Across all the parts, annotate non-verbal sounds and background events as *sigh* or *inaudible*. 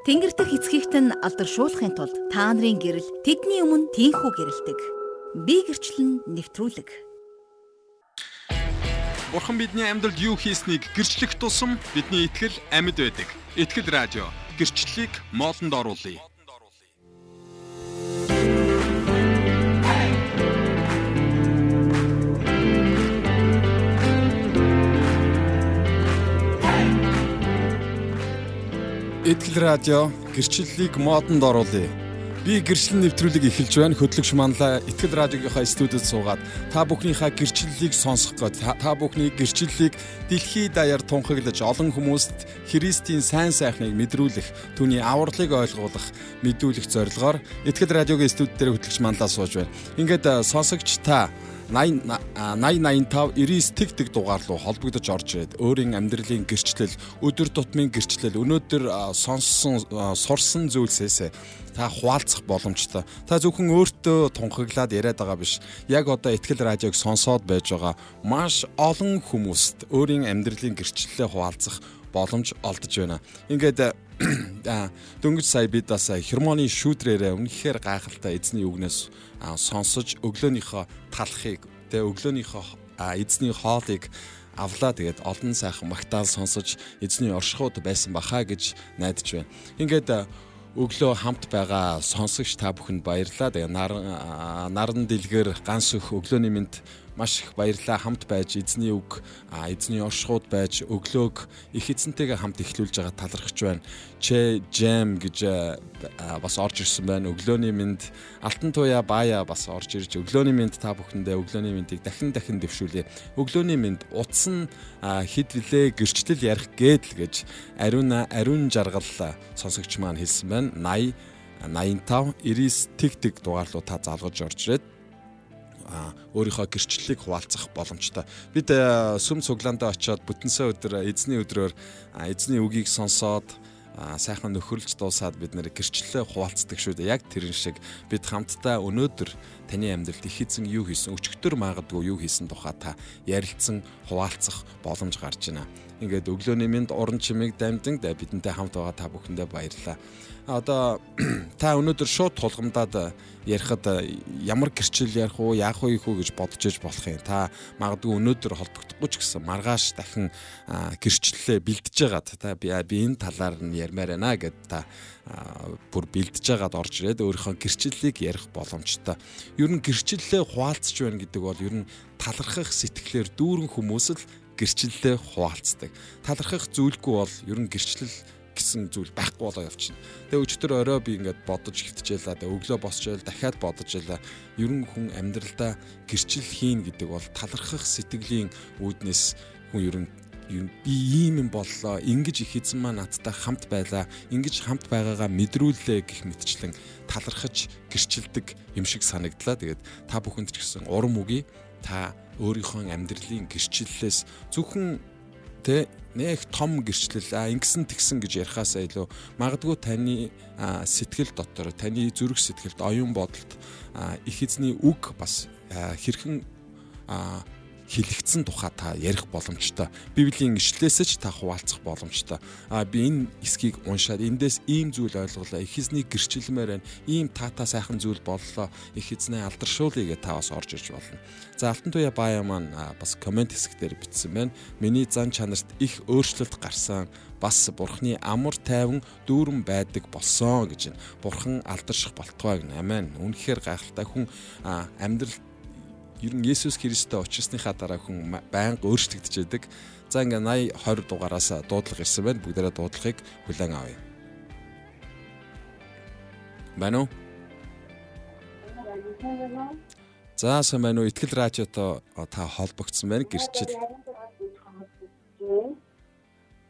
Тэнгэр дэх эцгийгт нь алдаршуулахын тулд та нарын гэрэл тэдний өмнө тийхүү гэрэлдэг. Би гэрчлэн нэвтрүүлэг. Бурхан бидний амьдралд юу хийснийг гэрчлэх тусам бидний итгэл амьд байдаг. Итгэл радио гэрчлэлийг моолнд оруулъя. Итгэл радио гэрчлэлийг модонд оруулъя. Би гэрчлэл нэвтрүүлэг эхэлж байна. Хөтлөгч манлаа Итгэл радиогийнхаа студид суугаад та бүхнийхээ гэрчлэлийг сонсох гээд та бүхний гэрчлэлийг дэлхийд даяар тунхаглаж олон хүмүүст Христийн сайн сайхныг мэдрүүлэх, түүний авралыг ойлгуулах, мэдүүлэх зорилгоор Итгэл радиогийн студид дээр хөтлөгч манлаа сууж байна. Ингээд сонсогч та 80 8085 99 тэг тэг дугаар руу холбогдож орж ирээд өөрийн амьдралын гэрчлэл, өдөр тутмын гэрчлэл, өнөөдөр сонссон сурсан зүйлсээс та хуваалцах боломжтой. Та зөвхөн өөртөө тунхаглаад яриад байгаа биш. Яг одоо ихтгэл радиог сонсоод байж байгаа маш олон хүмүүст өөрийн амьдралын гэрчлэлээ хуваалцах боломж олдож байна. Ингээд *coughs* дөнгөж сая бид бас хермоны шүүдрээрээ үнэхээр гайхалтай эзний үгнээс сонсож өглөөнийхөө талхыг тэ өглөөнийхөө эзний хоолыг авлаа тэгээд олон сайхан магтаал сонсож эзний оршихуд байсан баха гэж найдаж байна. Ингээд өглөө хамт байгаа сонсогч та бүхэнд баярлалаа. Тэгээ наран дэлгэр ганс өх өглөөний мэнд маш их баярлаа хамт байж эзний үг эзний оршихуд байж өглөөг их эзэнтэйгээ хамт эхлүүлж байгаа талархаж байна. Че Jam гэж бас орж ирсэн байна. Өглөөний мэнд Алтан туяа баая бас орж ирж өглөөний мэнд та бүхэндээ өглөөний мэндийг дахин дахин дэвшүүлье. Өглөөний мэнд утсан хэд вүлээ гэрчлэл ярих гээд л гэж ариун ариун жаргал сонсогч маань хэлсэн байна. 80 85 99 тэг тэг дугаарлуу та залгаж орж ирээд өөрийнхөө гэрчлэлийг хуваалцах боломжтой. Бид сүм цуглаандаа очиод бүтэнсэ өдөр эзний өдрөөр эзний үгийг сонсоод сайхан нөхөрлж дуусаад бид нэр гэрчлэлээ хуваалцдаг шүү дээ. Яг тэрэн шиг бид хамтдаа өнөөдөр таны амьдралд их эзэн юу хийсэн, өчигдөр магадгүй юу хийсэн тухай та ярилцсан, хуваалцах боломж гарч байна. Ингээд өглөөний минь уран чимээг дамжин бидэнтэй хамт байгаа та бүхэндээ баярлалаа одоо *clears throat* та өнөөдөр шууд тулгамдаад ярихад ямар гэрчил ярих уу, яах вэ хүү гэж бодож иж болох юм. Та магадгүй өнөөдөр холбогдохгүй ч гэсэн маргааш дахин гэрчлэлээ бэлдэж байгаад та би энэ талаар нь ярмаар байна гэд та бүр бэлдэж байгаад орж ирээд өөрийнхөө гэрчлэлийг ярих боломжтой. Ер нь гэрчлэлээ хуваалцж байна гэдэг бол ер нь талархах сэтгэлээр дүүрэн хүмүүс л гэрчлэлээ хуваалцдаг. Талархах зүйлгүй бол ер нь гэрчлэл гэсэн зүйл байхгүй болоо явчихна. Тэгээ өчтөр орой би ингээд бодож хөвтжээлаа. Тэгээ өглөө босчээл дахиад бодож ялаа. Ерөн хүн амьдралдаа гэрчил хийн гэдэг бол талархах сэтгэлийн үүднээс хүн ерөн би ийм юм боллоо. Ингиж их эзэн маа надтай хамт байлаа. Ингиж хамт байгаагаа мэдрүүлээ гэх мэтчлэн талархаж гэрчилдэг юм шиг санагдлаа. Тэгээд та бүхэнд ч гэсэн урам үгүй та өөрийнхөө амьдралын гэрчлэлээс зөвхөн тэ нэг том гэрчлэл а ингэсэн тэгсэн гэж ярихаасаа илүү магадгүй таны сэтгэл дотор таны зүрх сэтгэлд оюун бодолд их эзний үг бас хэрхэн хэлэгдсэн тухай та ярих боломжтой. Библийн ишлэлээс ч та хуваалцах боломжтой. А би энэ эсхийг уншаад эндээс ийм зүйл ойлголоо. Их эзний гэрчлэмээр байна. Ийм таата сайхан зүйл боллоо. Их эзнээ алдаршуулъя гэж та бас орж ирж болно. За Алтан туяа баая маань бас комент хэсгээр бичсэн байна. Миний зан чанарт их өөрчлөлт гарсан бас бурхны амар тайван дүүрэн байдаг болсон гэж байна. Бурхан алдарших болтугай гэнэ. Амен. Үнэхээр гайхалтай хүн амьдрал ер нь Есүс Христтэй уулзсныхаа дараа хүн байнга өөрчлөгдөж байдаг. За ингээ 80 20 дугаараас дуудлага ирсэн байна. Бүгдээрээ дуудлагыг хүлээн авъя. Байна уу? За сайн байна уу? Итгэл радиото та холбогдсон байна. Гэрчил.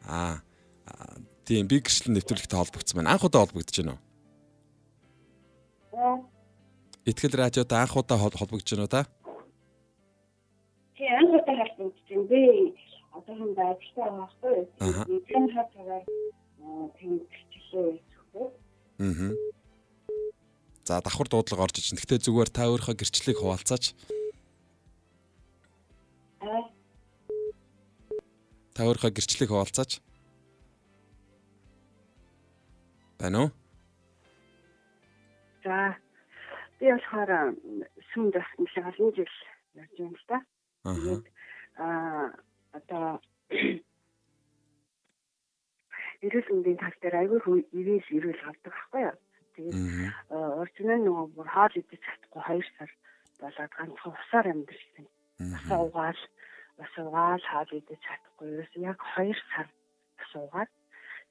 Аа. Тийм би гэрчлэл нэвтрүүлэгтэй холбогдсон байна. Анх удаа холбогдож байна уу? Итгэл радиото анх удаа холбогдож байна уу та? Тийм анх удаа холбогдсон. Би одоохон байдлаа байхгүй. Тийм хатгаар гэрчлээ хийхгүй. Аа. За давхар дуудлага орж ичэн. Гэхдээ зүгээр та өөрийнхөө гэрчлэлийг хуваалцаач. Аа. Та өөрийнхөө гэрчлэлийг хуваалцаач. Байна уу? За би болохоор сүмд бас нэлээд олон жил ярьж байна л да. Тэгээд аа одоо *clears throat* эрүүл мэндийн тал дээр айгүй ивэл эрүүл авдаг байхгүй юу? Тэгээд орчноо нөгөө бүр хоол идэж чадахгүй 2 сар болоод ганцхан усаар амьдэрсэн. Асаа угаал, бас угаал хоол идэж чадахгүй. Ерөөс яг 2 сар асуугаад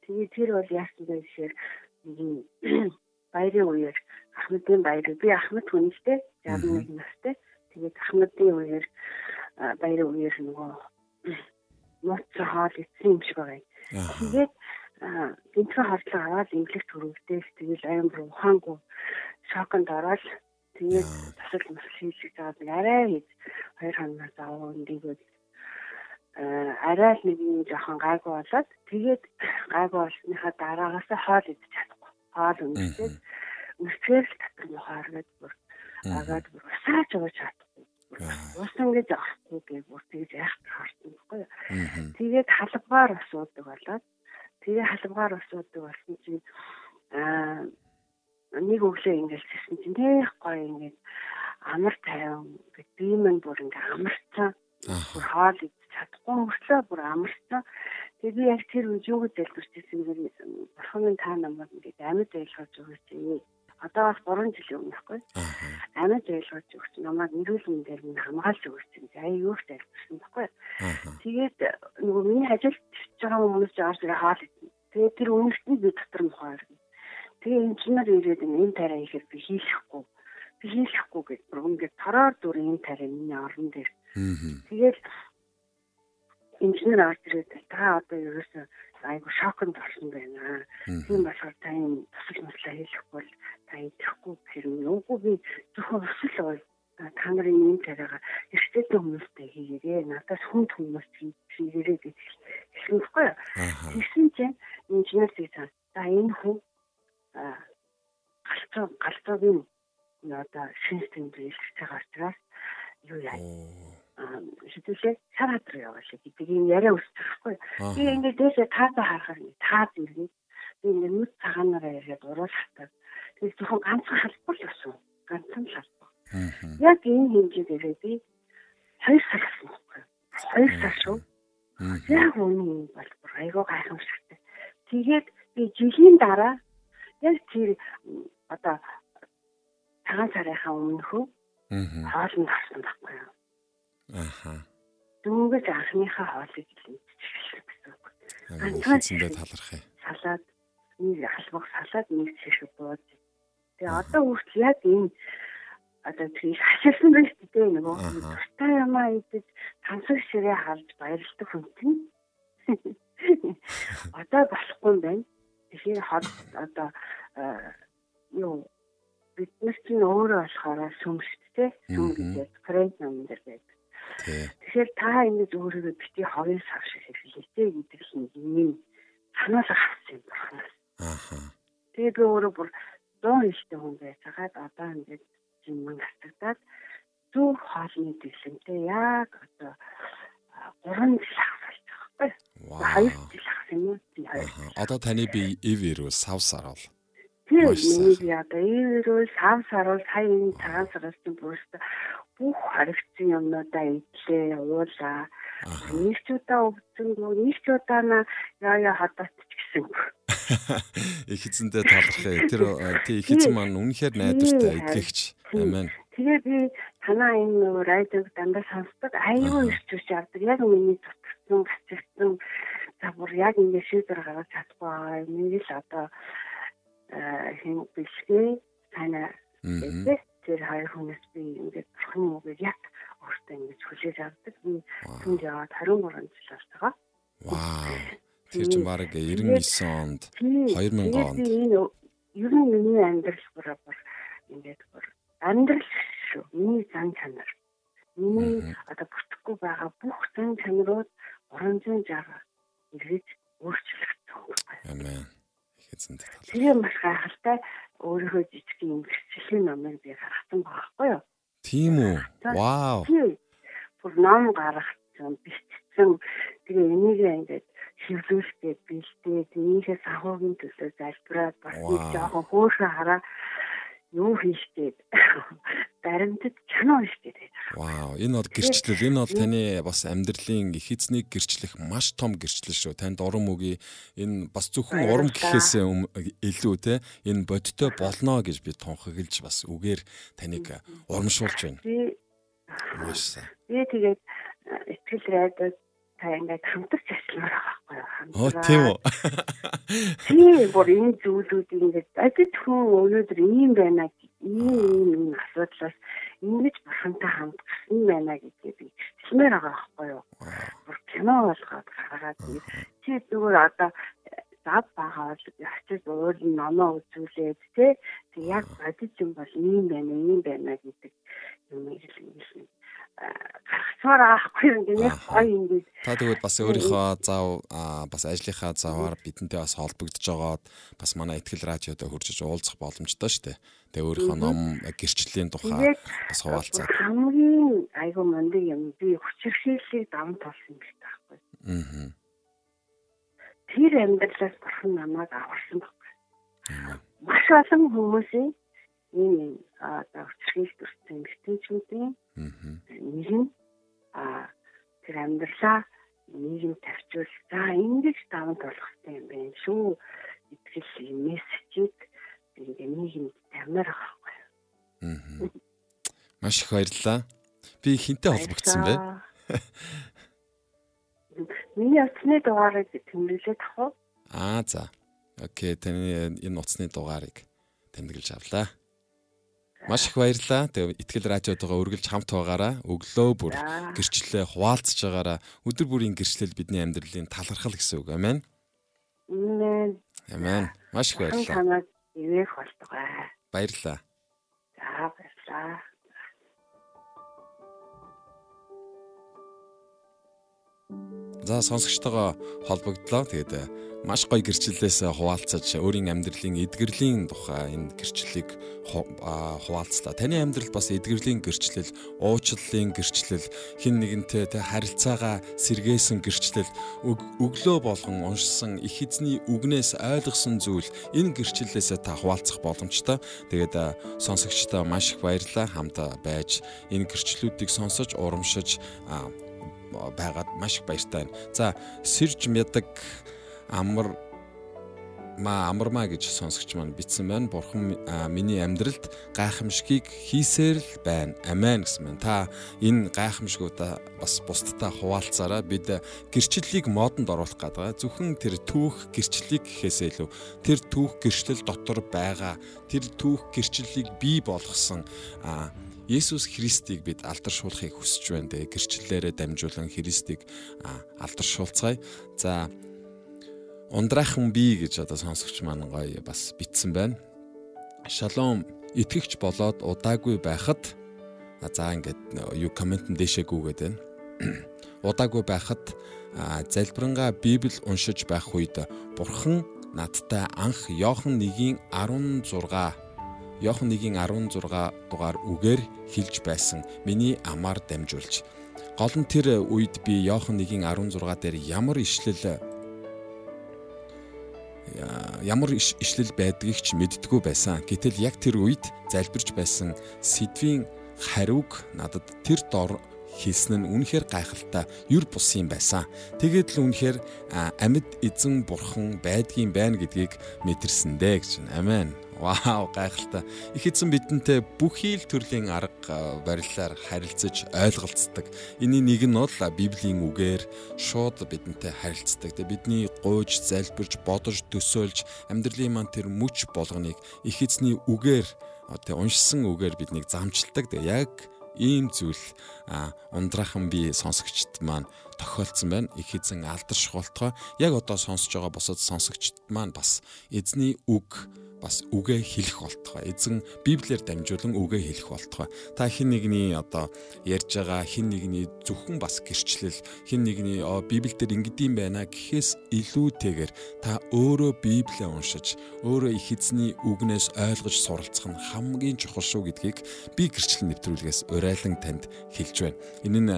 тэгээд тэр бол яасан бэ гэхээр *clears throat* баярын үеэр Ахмадын баяр би Ахмад хүнтэй 61 настай. Тэгээд Ахмадын үеэр баярын үеэр нөгөө моц хоол идсэн юм шиг байгаа. Тэгээд гинцэн хордлого аваад имлэг төрөвдөөс тэгэл амар ухаангүй шоконд ороод тэгээд тасал масал хийлгэж байгаа нэг арай хийж хоёр хоногоос аваа нэгөөд арай л нэг юм жоохон гайгүй болоод тэгээд гайгүй болсныхаа дараагаас хоол идэж чадахгүй. Хоол үнэхээр үнэхээр л татар мохоор гэдэг бүр агаад бүр усаач ууж чадахгүй ус ингэж авахгүй гэж бүр тэгж яах харсан байхгүй тэгээд халбгаар асуудаг болоод Тэгээ халамгаар усуудаг болсон чинь аа нэг өглөө ингэж хэлсэн чинь тэг гоё ингэж амар тайван гэд биемэн бүр ингэ амарцсан. Бүр хоол идэж чадахгүй мөртлөө бүр амарцсан. Тэгээ би яг тэр үе юу гэж залбирчсэн юм бурхан та намайг ингэ амьд айлгаж өгөөч юм одоо бас 3 жилийн өмнө байхгүй. Амьд айлгаж өгч намайг нэрүүл мэндээр минь хамгаалж юм. Аяа юу ч айлгсан байхгүй. Тэгээд нөгөө миний ажилт байгаа хүмүүс ч орж ирээ хаал. Тэгээд тэр үнэртний би дотор мохоор. Тэгээ инженер ирээд энэ тараа ихээр би хийхгүй. Би хийхгүй гэж бүр ингээд тороор дүр энэ тараа миний орон дээр. Тэгээд инженер орж ирээд та одоо ерөөсөө айгу шоконд орсон байна. Тийм болохоор та юм тусал маслаа хийхгүй бол та идэхгүй хэрэг нүггүй би зөвхөн өсөл бол та нарын юм тариага эрттэй хүмүүстэй хийгээрээ надаас хүнд хүмүүс хийгээрээ гэж хэлэхгүй. Тэгсэн чинь инженер цаа за энэ хүн галцоо галцоогийн одоо шинжтэй биелж байгаа учраас юу яа шидүүлээ шараад руу яваа шиг гэдэг юм яриа өсчихгүй. Би ингээд дээшээ таасаа харахаар таад иргээд би ингээд нүд цагаанаараа яриад уруул хатаад тэгээд зөвхөн ганцхан халбар л өсөн. Ганцхан халбар. Яг энэ хэмжээгээр би хоёр сар байхгүй. Хоёр сар шүү. Яг үнэн бол айгаа гайхамшигтай. Тэгээд би жилийн дараа яг тэр одоо цагаан сарынхаа өмнөхөө хоолнд орсон байхгүй юу. Аха. Дөнгөж анхныхаа хоолыг хэлчихсэн гэсэн үг. Ганцхан талархаа. Салаад нэг халбах салаад нэг чишг бууж. Тэгээ одоо хүртэл яг энэ одоо тийм хашилсан байх гэдэг нөгөө тустай юмаа идэж тансаг ширээ харж баярлдаг хүн чинь *laughs* одоо болохгүй юм байна. Тэгэхээр хот одоо юу бид нар чинь өөрөө болохоор сүм шүү дээ. Сүм гэдэг фрэнд ном дээр байдаг. Тэгэхээр та ингэж өөрийгөө бити ховын сав шиг хэлээтэй гэдэг юм санаал авсан юм байна. Аха. Тэгээд би өөрөө бүр 100 ихтэй хүн байцаагаад одоо ингэж юм гацагдаад зөв хоолны дэглэмтэй яг одоо 3 жил хасалж байгаа байхгүй. 2 жил хасан юм уу? Одоо таны би эв ирвэл сав сар бол. Тийм миний би одоо эв ирвэл сав сар бол сая энэ цагаан сараас чинь бүрст бүх харагдсан юмнуудаа идлээ уулаа. Нэг ч удаа өвдсөнгөө нэг ч удаа на яа яа хадаад ч гэсэн. Их эзэндээ талархаа. Тэр тий их эзэн маань үнэхээр найдвартай эдгэгч. Амен. Тэгээ би танаа энэ радиог дандаа сонсдог аюул ирчүүч явдаг. Яг миний дутагдсан, гацчихсан за бүр яг ингэ шийдвэр гаргаж чадахгүй. Нэг л одоо хин бэлгээ танаа гэдэг тэр хоёр хүнээс би ингээд бурхан үгээр яг өөртөө ингэж хүлээж авдаг. Би түнд яваад 23 жил болж байгаа. Вау. *laughs* Тэр чинь бараг 99 онд 2000 онд. Ер нь миний амьдрал бүр бүр ингээд бүр амьдрал шүү. Миний зан чанар. Миний одоо бүтэхгүй байгаа бүх зан чанарууд 360 эргэж өөрчлөгдсөн. Амен. Их эзэнтэй талархав. Тэгээ маш гайхалтай өөрийнхөө жижиг юм гэрчлэлийн номыг би гаргасан байхгүй юу? Тийм үү? Вау. Бүр ном гаргасан, бичсэн. Тэгээ энийг ингээд хэвлүүлэхэд бэлдээ зэнийхээ санхүүгийн төлөө залбираад бас нэг жоохон хөөхөө хараа юу хийжтэй баримтад кино хийжтэй байж байгаа. Вау, энэ бол гэрчлэл. Энэ бол таны бас амьдралын их эзнийг гэрчлэх маш том гэрчлэл шүү. Танд урам өгье. Энэ бас зөвхөн урам гэхээс илүү те энэ бодтой болно гэж би тунхаглаж бас үгээр таныг урамшуулж байна. Сайн. Би тэгээд итгэл радиод та ингээд хамтарч ажилламаар байгаа байхгүй юу? Оо тийм үү. *laughs* Тийм бүр энэ зүйлүүд ингээд ажид хүн өнөөдөр ийм байна ийм ийм асуудлаас ингэж бурхантай хамт гасан байна гэдгийг би хэлмээр байгаа байхгүй юу? Бүр кино болгоод гаргаад чи зүгээр одоо зав байгаа бол очиж өөр номоо үзүүлээд Тэг яг бодит юм бол ийм байна ийм байна гэдэг юм хэлсэн гаргацмаар аахгүй юм гэнэ гоё ингэж та тэгвэл бас өөрийнхөө зав бас ажлынхаа заваар бидэнтэй бас холбогдож байгаад бас манай ихтгэл радиод хуржиж уулзах боломжтой шүү дээ. Тэгээ өөрийнхөө ном гэрчлэлийн тухай бас хуваалцаад хамгийн айгуу мундаг юм би хүчирхийллийг даван толсон гэж таахгүй. Аа. Тэр амьдралаас бурхан намайг аварсан байхгүй. Маш олон хүмүүсийн энэ одоо хүчрхийлж төрсэн эмгтээчүүдийн нэг нь а тэр амьдралаа нийгэм тавьчвал за ингэж даван тулахтай юм байна шүү итгэл мессежийг ингээ нийгэмд тавьмаар байгаа байхгүй. Маш их баярлалаа. Би хинтээ холбогдсон бэ? Миний утасны дугаарыг тэмдэглээд авах уу? Аа за. Окей, таны энэ утасны дугаарыг тэмдэглэж авлаа. Маш их баярлалаа. Тэгээ Итгэл радиотойгоо үргэлж хамт байгаараа өглөө бүр гэрчлэлээ хуваалцж байгаараа өдөр бүрийн гэрчлэл бидний амьдралын талархал гэсэн үг. Амен. Амен. Амен. Маш их баярлалаа. Баярлалаа. За баярлалаа. За сонсогчтойгоо холбогдлоо. Тэгээд маш гоё гэрчлэлээс хуваалцаж өөрийн амьдралын эдгэрлийн тухай энэ гэрчлэлийг хуваалцлаа. Таны амьдрал бас эдгэрлийн гэрчлэл, уучлалын гэрчлэл, хин нэгэнтэй тэ харилцаагаа сэргээсэн гэрчлэл, өглөө болгон уншсан их эзний үгнээс ойлгосон зүйл энэ гэрчлэлээс та хуваалцах боломжтой. Тэгээд сонсогчдоо маш их баярлалаа хамт байж энэ гэрчлэлүүдийг сонсож урамшиж байгаад маш их баяртай байна. За сэрж мядаг амар ма амармаа гэж сонсогч маань бичсэн байна. Бурхан миний амьдралд гайхамшигыг хийсээр л байна. Амен гэсэн байна. Та энэ гайхамшгуудаа бас бусдтай хуваалцаараа бид гэрчлэлийг модонд оруулах гэдэг. Зөвхөн тэр түүх гэрчлэлийг гэхээсээ илүү тэр түүх гэрчлэл дотор байгаа тэр түүх гэрчлэлийг бий болгосон Есүс Христийг бид алдаршуулахыг хүсэж байна. Тэгээ гэрчлэлээрээ дамжуулан Христийг алдаршуулцгаая. За ундраахан би гэж одоо сонсогч маань гоё бас битсэн байна. Шалом итгэгч болоод удаагүй байхад за ингээд юу коммент нь дэшээгүүгээд байна. *clears throat* Удаагүй байхад залбирангаа Библи уншиж байх үед Бурхан надтай анх Йохан 1-ийн 16 Йохан 1-ийн 16 дугаар үгээр хэлж байсан. Миний амаар дамжуулж. Гол нь тэр үед би Йохан 1-ийн 16 дээр ямар ишлэл ямар ишлэл байдгийг ч мэддгүү байсан. Гэтэл яг тэр үед залбирч байсан сэдвийн хариуг надад тэр дор хэлсэн нь үнэхээр гайхалтай юр бус юм байсан. Тэгээд л үнэхээр амьд эзэн бурхан байдгийн байна гэдгийг мэдэрсэн дээ гэж. Амен. Вау гайхалтай. Их эзэн бидэнтэй бүхий л төрлийн арга барилаар харилцаж ойлголцдог. Эний нэг нь бол Библийн үгээр шууд бидэнтэй харилцдаг. Тэгээ бидний гуйж, залбирж, бодож, төсөөлж амьдралын маань тэр мүч болгоныг их эзний үгээр тэгээ уншсан үгээр биднийг замчилдаг. Тэгээ яг ийм зүйл ундраахан би сонсогчд маань тохиолдсон байна. Их эзэн алдаршуултгой яг одоо сонсож байгаа бусад сонсогчд маань бас эзний үг бас үгээ хэлэх болтгоо. Эзэн Библиэр дамжуулан үгээ хэлэх болтгоо. Та хин нэгний одоо ярьж байгаа хин нэгний зөвхөн бас гэрчлэл хин нэгний Библиэлд ингэдэм байна гэхээс илүүтэйгээр та өөрөө Библиэ уншиж өөрөө их эзний үгнээс ойлгож суралцах нь хамгийн чухал шүү гэдгийг би гэрчлэл нэвтрүүлгээс урайлан танд хэлж байна. Энэ нь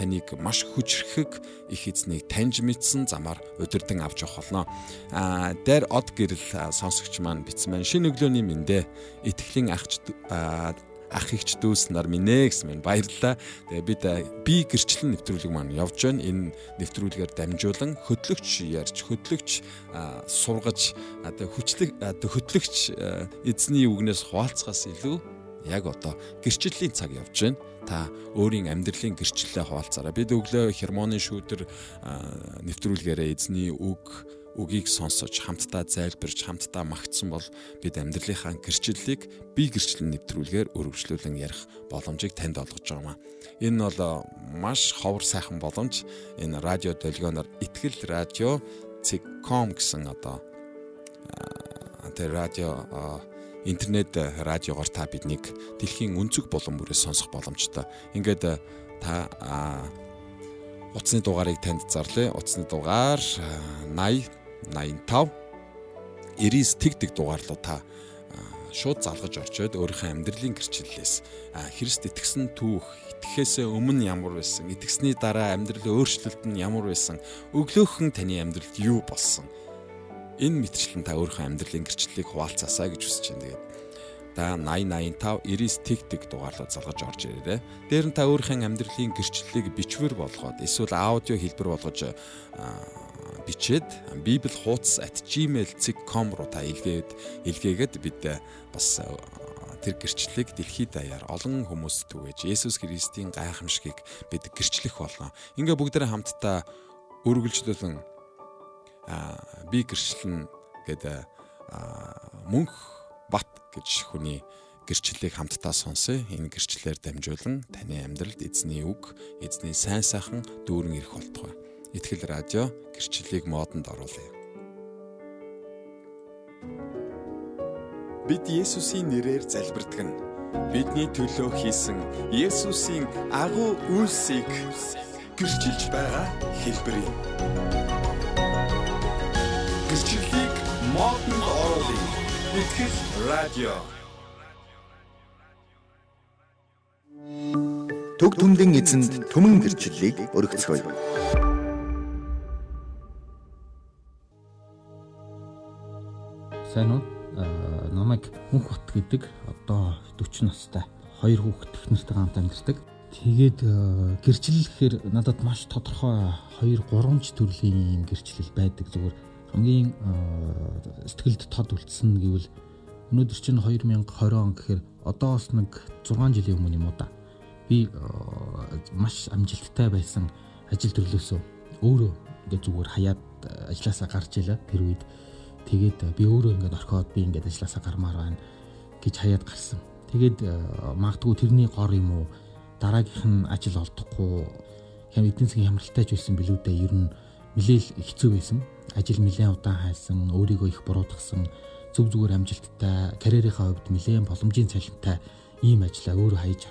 таныг маш хүчрхэг их эзнийг таньж мэдсэн замаар удирдан авч явах болно. Аа дээр од гэрэл сонсогч маань битсэн маань шинэ өглөөний мэндэ итгэлийн агч ах ихч дүүс нар минь гэсэн мэн баярлалаа. Тэгээ бид би гэрчлэн нэвтрүүлэг маань явж байна. Энэ нэвтрүүлгээр дамжуулан хөтлөгч ярьж, хөтлөгч сургаж, одоо хүчлэг хөтлөгч эзний үгнээс хуваалцахаас илүү яг одоо гэрчлэлийн цаг явж байна. Та өөрийн амьдралын гэрчлэлээ хуваалцаараа. Бид өглөө хермоны шүүдэр нэвтрүүлгээрээ эзний үг үгийг сонсож хамтдаа зайлбарж хамтдаа магтсан бол бид амьдралынхаа гэрчлэлийг бие гэрчлэл нэвтрүүлгээр өргөжлүүлэн ярих боломжийг танд олгож байгаа юм. Энэ бол маш ховор сайхан боломж. Энэ радио долгионоор ихтгэл радио цэг.com гэсэн одоо тэр радио интернет э, радиогоор та биднийг дэлхийн өнцөг булан бүрээс сонсох боломжтой. Ингээд э, та утасны дугаарыг танд зарлаа. Утасны дугаар 80 85 99 тэг тэг дугаарлуу та шууд залгаж орчоод өөрийнхөө амьдралын гэрчлэлээс Христ итгэсэн түүх итгэхээс өмнө ямар байсан итгэсний дараа амьдрал өөрчлөлт нь ямар байсан өглөөхөн таны амьдралд юу болсон энэ мэтчлэн та өөрийнхөө амьдралын гэрчлэлийг хуваалцаасаа гэж хүсэж байна. Тэгээд та 8085 99 тэг тэг дугаарлуу залгаж орж ирээрэй. Дээр нь та өөрийнхөө амьдралын гэрчлэлийг бичвэр болгоод эсвэл аудио хэлбэр болгож бичээд bibl hoots@gmail.com руу та илгээгээд илгээгээд бид бас тэр гэрчлэлийг дэлхийд даяар олон хүмүүст түгээж Есүс Христийн гайхамшигыг бид гэрчлэх болно. Ингээ бүгдээ хамтдаа өргөлжлүүлэн би гэрчлэн гэдэг мөнх бат гэж хүний гэрчлэлийг хамтдаа сонсъё. Энэ гэрчлэлээр дамжуулан таны амьдралд эзний үг, эзний сайн сайхан дүүрэн ирэх болтугай. Итгэл радио гэрчлэлийг модонд оруулъя. Бид Есүсийн нэрээр залбирдаг нь бидний төлөө хийсэн Есүсийн агуу үйлсийг гэрчилж байгаа хэлбэрийн гэрчлэлийг модонд оруулъя. Итгэл радио. Төг түмдийн эзэнд түмэн гэрчлэлийг өргөцгөөе. Уу? Намайг Мөнх бат гэдэг одоо 40 настай хоёр хүүхэд технэртэй хамт амьдардаг. Тэгээд гэрчлэл гэхээр надад маш тодорхой 2 3 төрлийн гэрчлэл байдаг. Зүгээр хамгийн сэтгэлд тод үлдсэн гэвэл өнөөдөр чинь 2020 он гэхээр одоос нэг 6 жилийн өмнө юм уу да. Би маш амжилттай байсан ажил төрлөөсөө өөрөө ингээд зүгээр хаяад ажилласаа гарч илаа тэр үед тэгээд би өөрөө ингээд орхиод би ингээд ажилласаа гармаар байна гэж хаяад гарсан. Тэгээд магадгүй тэрний гор юм уу дараагийнх нь ажил олдохгүй хэм эдийн засгийн хямралтай ч байсан билүү дээ ер нь нэлээл хэцүү байсан ажил нэлээд удаан хайсан, өөрийгөө их буруудгсан, зүг зүгээр амжилттай, карьерийнхаа хувьд нэлээд боломжийн цалинтай ийм ажиллаа өөрөө хайж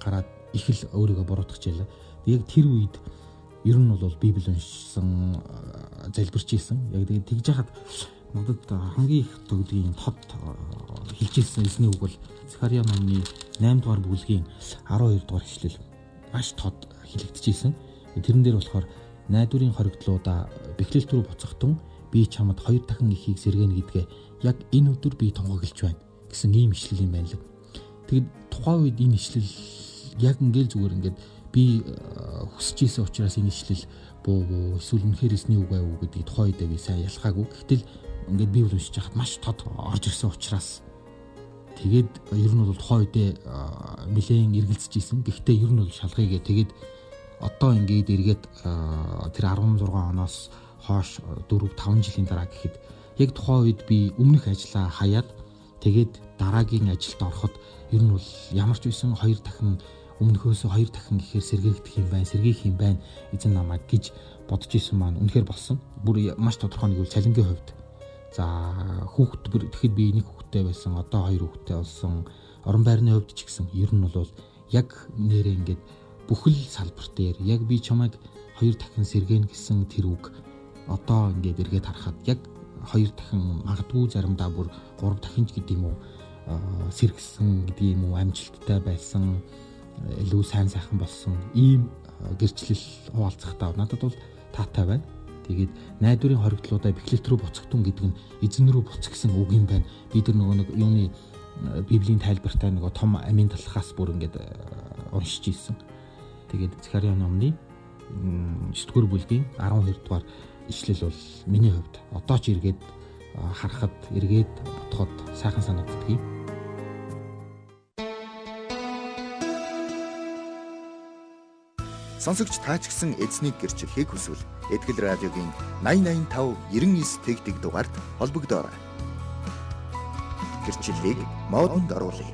гараад их л өөрийгөө буруудгаж байлаа. Яг тэр үед ер нь бол библ уншсан, залбирч исэн. Яг тэгээд тэгж яхад надад хамгийн их төгдгийн тод хэлж ирсэн эзний үг бол Захария номны 8 дугаар бүлгийн 12 дугаар ишлэл маш тод хэлэгдэжсэн. Тэрэн дээр болохоор найдварын хоригдлуудаа бэхлэлт рүү буцахтун би чамд хоёр дахин ихийг сэргэнэ гэдгээ яг энэ өдөр би тунхаглаж байна гэсэн ийм ишлэл юм байна л. Тэгэд тухайн үед энэ ишлэл яг ингээл зүгээр ингээд би э, хүсэж исэн учраас энэ ишлэл буу буу эсвэл үнэхээр эсний үг байв уу гэдгийг тухайн үед би сайн ялхаагүй. Гэтэл ингээд би уншиж хахад маш тод орж ирсэн учраас тэгээд ер нь бол тухайн үедээ нэлээд эргэлзэж исэн. Гэхдээ ер нь бол шалгыйгээ тэгээд одоо ингээд эргээд тэр 16 оноос хойш 4 5 жилийн дараа гэхэд яг тухайн үед би өмнөх ажлаа хаяад тэгээд дараагийн ажилд ороход ер нь бол ямар ч байсан хоёр дахин өмнөхөөсөө хоёр дахин гэхээр сэргээгдэх юм байна, сэргээх юм байна эзэн намайг гэж бодож исэн маань үнэхээр болсон. Бүр маш тодорхой нэг үл цалингийн хувьд. За хүүхэд бүр тэгэхэд би нэг хүүхэдтэй байсан одоо хоёр хүүхэдтэй болсон. Орон байрны хувьд ч гэсэн ер нь бол яг нэрээ ингээд бүхэл салбар дээр яг би чамайг хоёр дахин сэргэн гэсэн тэр үг одоо ингээд эргээд харахад яг хоёр дахин магадгүй заримдаа бүр гурав дахин ч гэдэг юм уу сэргсэн гэдэг юм уу амжилттай байсан илүү сайн сайхан болсон. Ийм гэрчлэл хуваалцахтаа надад бол таатай байна. Тэгээд найдварын хоригдлуудаа бэхлэлт рүү буцагдсан гэдэг нь эзэн рүү буц гэсэн үг юм байна. Бид нар нөгөө нэг юуны библийн тайлбартай нөгөө том амийн талхаас бүр ингээд уншиж ийсэн. Тэгээд Захариа номны 9-р бүлгийн 12 дугаар ишлэл бол миний хувьд одоо ч эргээд харахад эргээд бодоход сайхан санагддаг юм. Сонсогч таа ч гэсэн эзнийг гэрчлэхийг хүсвэл Этгэл радиогийн 8085 99 тэгтэг дугаард холбогдоорой. Гэрчлэлийг модонд оруулъя.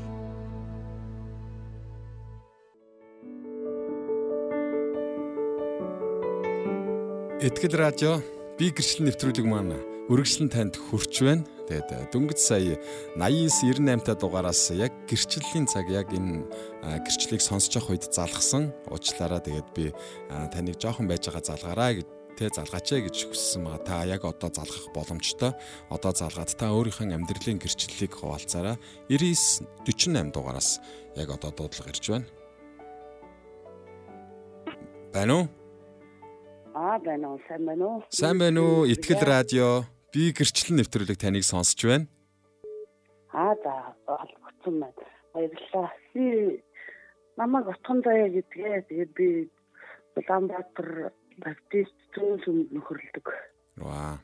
Этгэл радио би гэрчлэл нэвтрүүлэг маань үргэлжлэн танд хүрч байна. Тэгээд э, дөнгөж сая 89 98 та дугаараас яг гэрчлэлийн цаг яг энэ гэрчлэлийг сонсож явах үед залгсан. Уучлаарай тэгээд би таныг жоохон байж байгаа залгаарай гэж тэ залгаач ээ гэж хүссэн байгаа. Та яг одоо залгах боломжтой. Одоо залгаад та өөрийнхөө амьдралын гэрчлэлийг хуваалцаарай. 99 48 дугаараас яг одоо дуудлага ирж байна. Байна уу? Аа байна уу? Сайн байна уу? Сайн байна уу? Итгэл радио Би гэрчлэн нэвтрүүлэг таныг сонсч байна. Аа за олгогдсон байна. Баярлалаа. Би намайг утган заяа гэдгээ тэгээд би Улаанбаатар баптист зүүн нөхөрлөдөг. Ваа.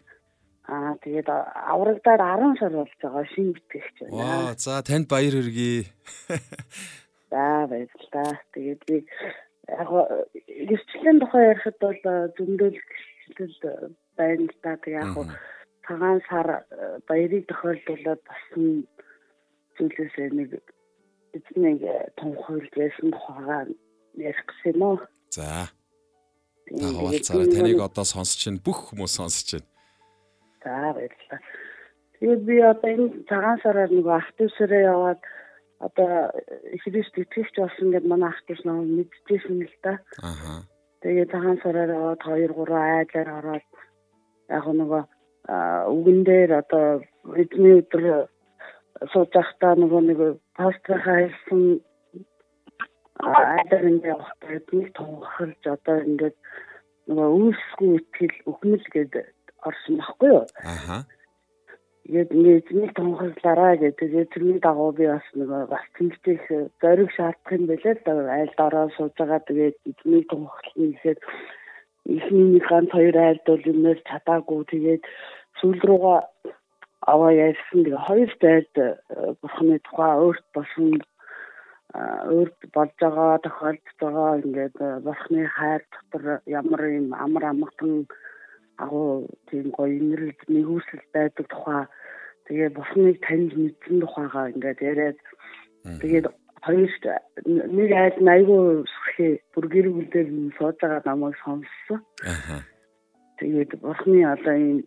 Аа тэгээд аврагдаад 10 сар болж байгаа шинэ битгэгч байна. Ваа за танд баяр хүргэе. *laughs* За баярлалаа. Тэгээд би яг гэрчлэлийн тухай ярихад бол зөндөл гэрчлэл байна л да. Тэг яг цагаан сар э, баярыг тохиолдуулаад басан зүйлээс э, нэг эцнийг э, тунхаглаж байсан тухайгаа ярих гэсэн юм уу? За. Та хаваалцаараа таныг одоо сонсож байна. Бүх хүмүүс сонсож байна. За баярлалаа. Тэгээд би одоо энэ цагаан сараар нэг ах төвсөрөө яваад одоо Христ итгэгч болсон гэдээ манай ах төвс нөө мэдчихсэн л да. Аха. Тэгээд цагаан сараар яваад 2 3 айлаар ороод яг нөгөө үгэн дээр одоо эзний өдөр сууж байхдаа нөгөө нэг пастор хайсан айдар ингээд явахдаа эднийг тунхалж одоо ингээд нөгөө үүсгүй итгэл өгмөл гэдэг орсон байхгүй юу? Аха. Тэгээд ингээд эзнийг тунхаглаараа гэдэг. Тэрний дагуу би бас нөгөө бас тэмцэх зориг шаардах юм байлаа л да айлд ороо сууж байгаа. Тэгээд эзнийг тунхаглана гэхэд эхний нэг ганц хоёр айлд бол юмэр чадаагүй тэгээд сүүл рүүгээ аваа ярьсан тэгээ хоёр зайд э, бурхны тухай өөрт болсон өөрт болж байгаа тохиолдож байгаа. Ингээд э, бурхны хайр дотор ямар юм амар амгалан агуу тийм гоё инэрл нэгүсэл байдаг тухай. Тэгээ бурхныг таньж мэдсэн тухайгаа ингээд яриад тэгээд хоёрт нэг айл айгүй сүрхээ бүр гэр бүлээр сууж байгаа намайг сонссон. Тэгээд бурхны одоо энэ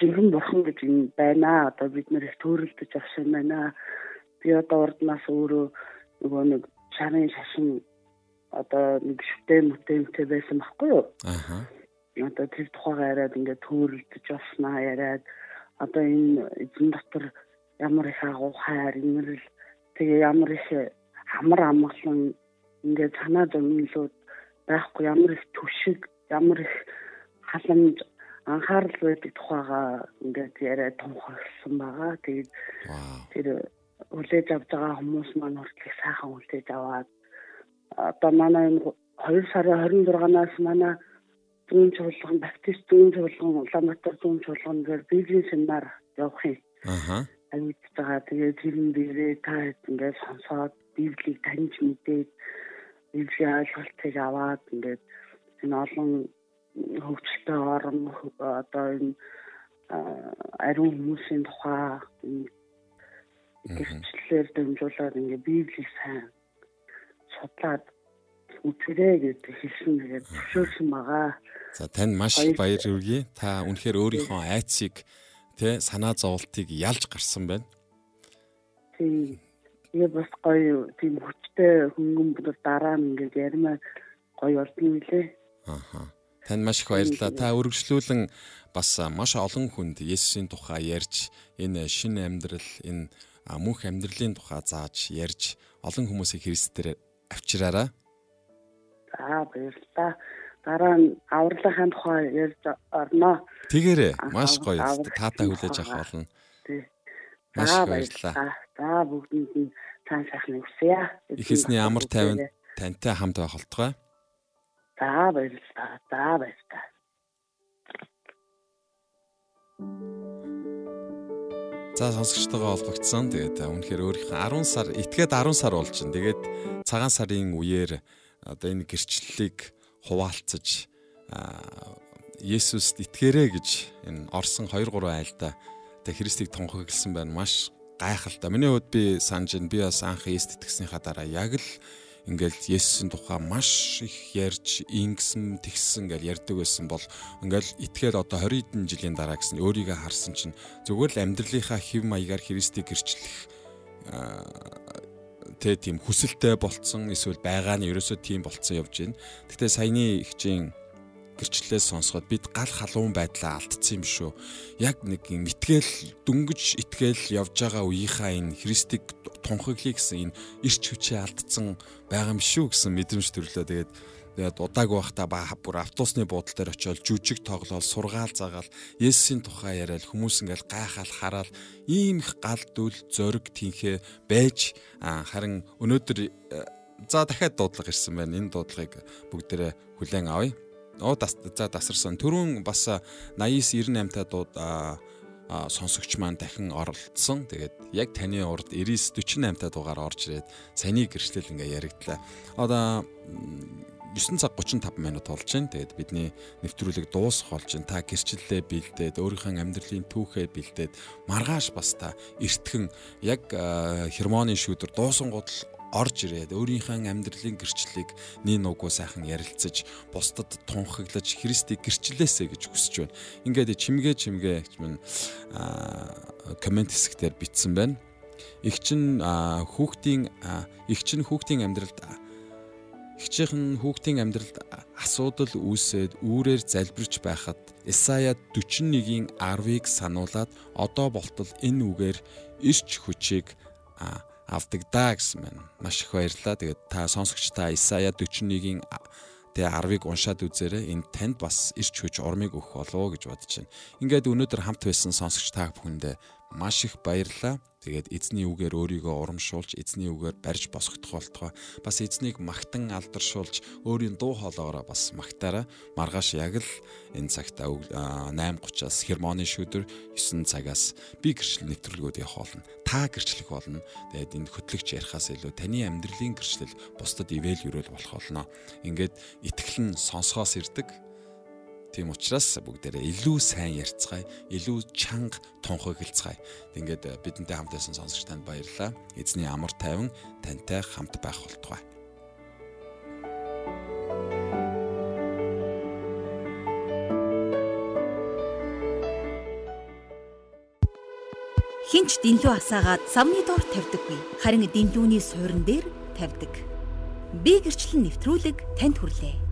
жинхэнэ бурхан гэж юм байна. Одоо бид нэр их төрөлдөж авсан байна. Би одоо урднаас өөрөө нөгөө нэг шарын шашин одоо нэг шүтээ мүтэнтэй байсан байхгүй юу? Аха. Одоо тэр тухайгаа яриад ингээд төрөлдөж авснаа яриад одоо энэ эзэн дотор ямар их агуу хайр инэрл тэгээ ямар их хамар амгалан ингээд санаа зовнилууд байхгүй ямар их түшиг ямар их халамж анхаарал байдаг тухайгаа ингээд яриад тунхагласан байгаа. Тэгээд тэр хүлээж авч байгаа хүмүүс маань хүртэл сайхан хүлээж аваад одоо манай энэ 2 сарын 26-наас манай зүүн чуулган баптист зүүн чуулган Улаанбаатар зүүн чуулган дээр библийн семинар явах юм. Аха. Аюулж байгаа. Тэгээд тэрэн дээрээ та ингээд сонсоод библийг таньж мэдээд библийн ойлголтыг аваад ингээд энэ олон хөгжилтэй орон одоо энэ ариун хүмүүсийн тухай гэрчлэлээр дамжуулаад ингээ библийг сайн судлаад үзэрэй гэдэг хэлсэн тэгээд зөвшөөрсөн байгаа. За танд маш баяр хүргэе. Та үнэхээр өөрийнхөө айцыг Тэ санаа зовлтыг ялж гарсан байна. Тийм. Тэгээ бас гоё тийм хүчтэй хөнгөн бүр дараа нь ингээд ярмаа гоё болдсон үлээ. Ааха. Танд маш их баярлалаа. Та үргэлжлүүлэн бас маш олон хүнд Есүсийн тухай ярьж энэ шинэ амьдрал энэ мөнх амьдралын тухай зааж ярьж олон хүмүүсийг Христээр авчираарай. За баярлалаа. Дараа нь авралынхаа тухай ярьж орноо. Тэгээрээ маш гоё. Таатай хүлээж авах болно. Маш баярлалаа. За бүгдэнд нь цаан сайхны хүсье. Их эзний амар тайван тантай хамт байх болтугай. За баярлалаа. За баярлалаа. За сонсогчтойгоо холбогдсон. Тэгээд үнэхээр өөрийнхөө 10 сар итгээд 10 сар болж байна. Тэгээд цагаан сарын үеэр одоо энэ гэрчлэлийг хуваалцаж Есүст итгээрэй гэж энэ Орсон 2 3 айлдаа тэг Христийг тунхагласан байна. Маш гайхалтай. Миний хувьд би санаж байна. Би бас анх Есүст итгэснийхаа дараа яг л ингээл Есүсийн тухай маш их ярьж ингэсэн тэгсэн гэж ярьдаг байсан бол ингээл итгээд одоо 20 хэдэн жилийн дараа гэсэн өөрийгөө харсан чинь зүгээр л амьдралынхаа хэв маягаар Христийг гэрчлэх тэ тийм хүсэлтэй болцсон эсвэл байгаа нь ерөөсөө тийм болцсон явж байна. Гэхдээ саяны ихчийн гэрчлэлээс сонсоход бид гал халуун байдлаа алдсан юм шүү. Яг нэг итгэл дүнгиж итгэл явж байгаа үеийнхаа энэ Христийг тунхаглая гэсэн энэ ирч хүчээ алдсан байгаа юм шүү гэсэн мэдрэмж төрлөө. Тэгээд тэгээд удааг байхдаа ба бүр автобусны буудлын дээр очиод жүжиг тоглоал сургаал заагаал Есүсийн тухай яриад хүмүүс ингээл гайхаал хараад ийм их гал дүл зориг тинхээ байж харин өнөөдөр э, за дахиад дуудлага ирсэн байна. Энэ дуудлагыг бүгдээрээ хүлээн авъя. Оо за тасарсан. Төрүүн бас 89 98 та дууд сонсогч маань дахин оролцсон. Тэгээд яг таны урд 99 48 та дугаар орж ирээд саяны гэрчлэл ингээ яригдлаа. Одоо 9 цаг 35 минут болж байна. Тэгээд бидний нэвтрүүлэг дуусах болж байна. Та гэрчлэлээ бэлдээд өөрийнхөө амьдралын түүхээ бэлдээд маргааш бас та эртгэн яг хермоны шүүдэр дуусангууд орж ирээд өөрийнхөө амьдралын гэрчлэлийг нин угуу сайхан ярилцаж бусдад тунхаглаж Христийг гэрчлээсэ гэж хүсэж байна. Ингээд чимгээ чимгээ гэж мэн комент хэсгээр бичсэн байна. Их чин хүүхдийн их чин хүүхдийн амьдралд Хичээхэн хүүхдийн амьдралд асуудал үүсээд үүрээр залбирч байхад Исая 41-ийн 10-ыг сануулад одоо болтол энэ үгээр ирч хүчийг авдаг даа гэсэн байна. Маш их баярлалаа. Тэгээд та сонсогч та Исая 41-ийн тэгээ 10-ыг уншаад үзээрэй. Энэ танд бас ирч хүч ормыг өгөх болов гэж бодож байна. Ингээд өнөөдөр хамт байсан сонсогч та бүхэндээ маш их баярлалаа. Тэгээд эзний үгээр өөрийгөө урамшуулж, эзний үгээр барьж босгох болтгоо. Бас эзнийг магтан алдаршуулж, өөрийн дуу хоолоороо бас магтаараа. Маргааш яг л энэ цагт 8:30-аас хермоны шүдэр 9 цагаас би гэрчлэл нэвтрүүлгүүд явах болно. Та гэрчлэх болно. Тэгээд энэ хөтлөгч ярихаас илүү таны амьдралын гэрчлэл бусдад ивэл юрэл болох болно. Ингээд итгэл нь сонсохоос ирдэг Тийм учраас бүгдээрээ илүү сайн ярьцгаая, илүү чанга тунхаглацгаая. Ингээд э, бидэнтэй хамт байсан сонсогч танд баярлалаа. Эзний амар тайван тантай хамт байх болтугай. Хинч дэлүү асаагаад савны доор тавьдаггүй. Харин дэлүүний суурин дээр тавьдаг. Би гэрчлэн нэвтрүүлэг танд хүрлээ.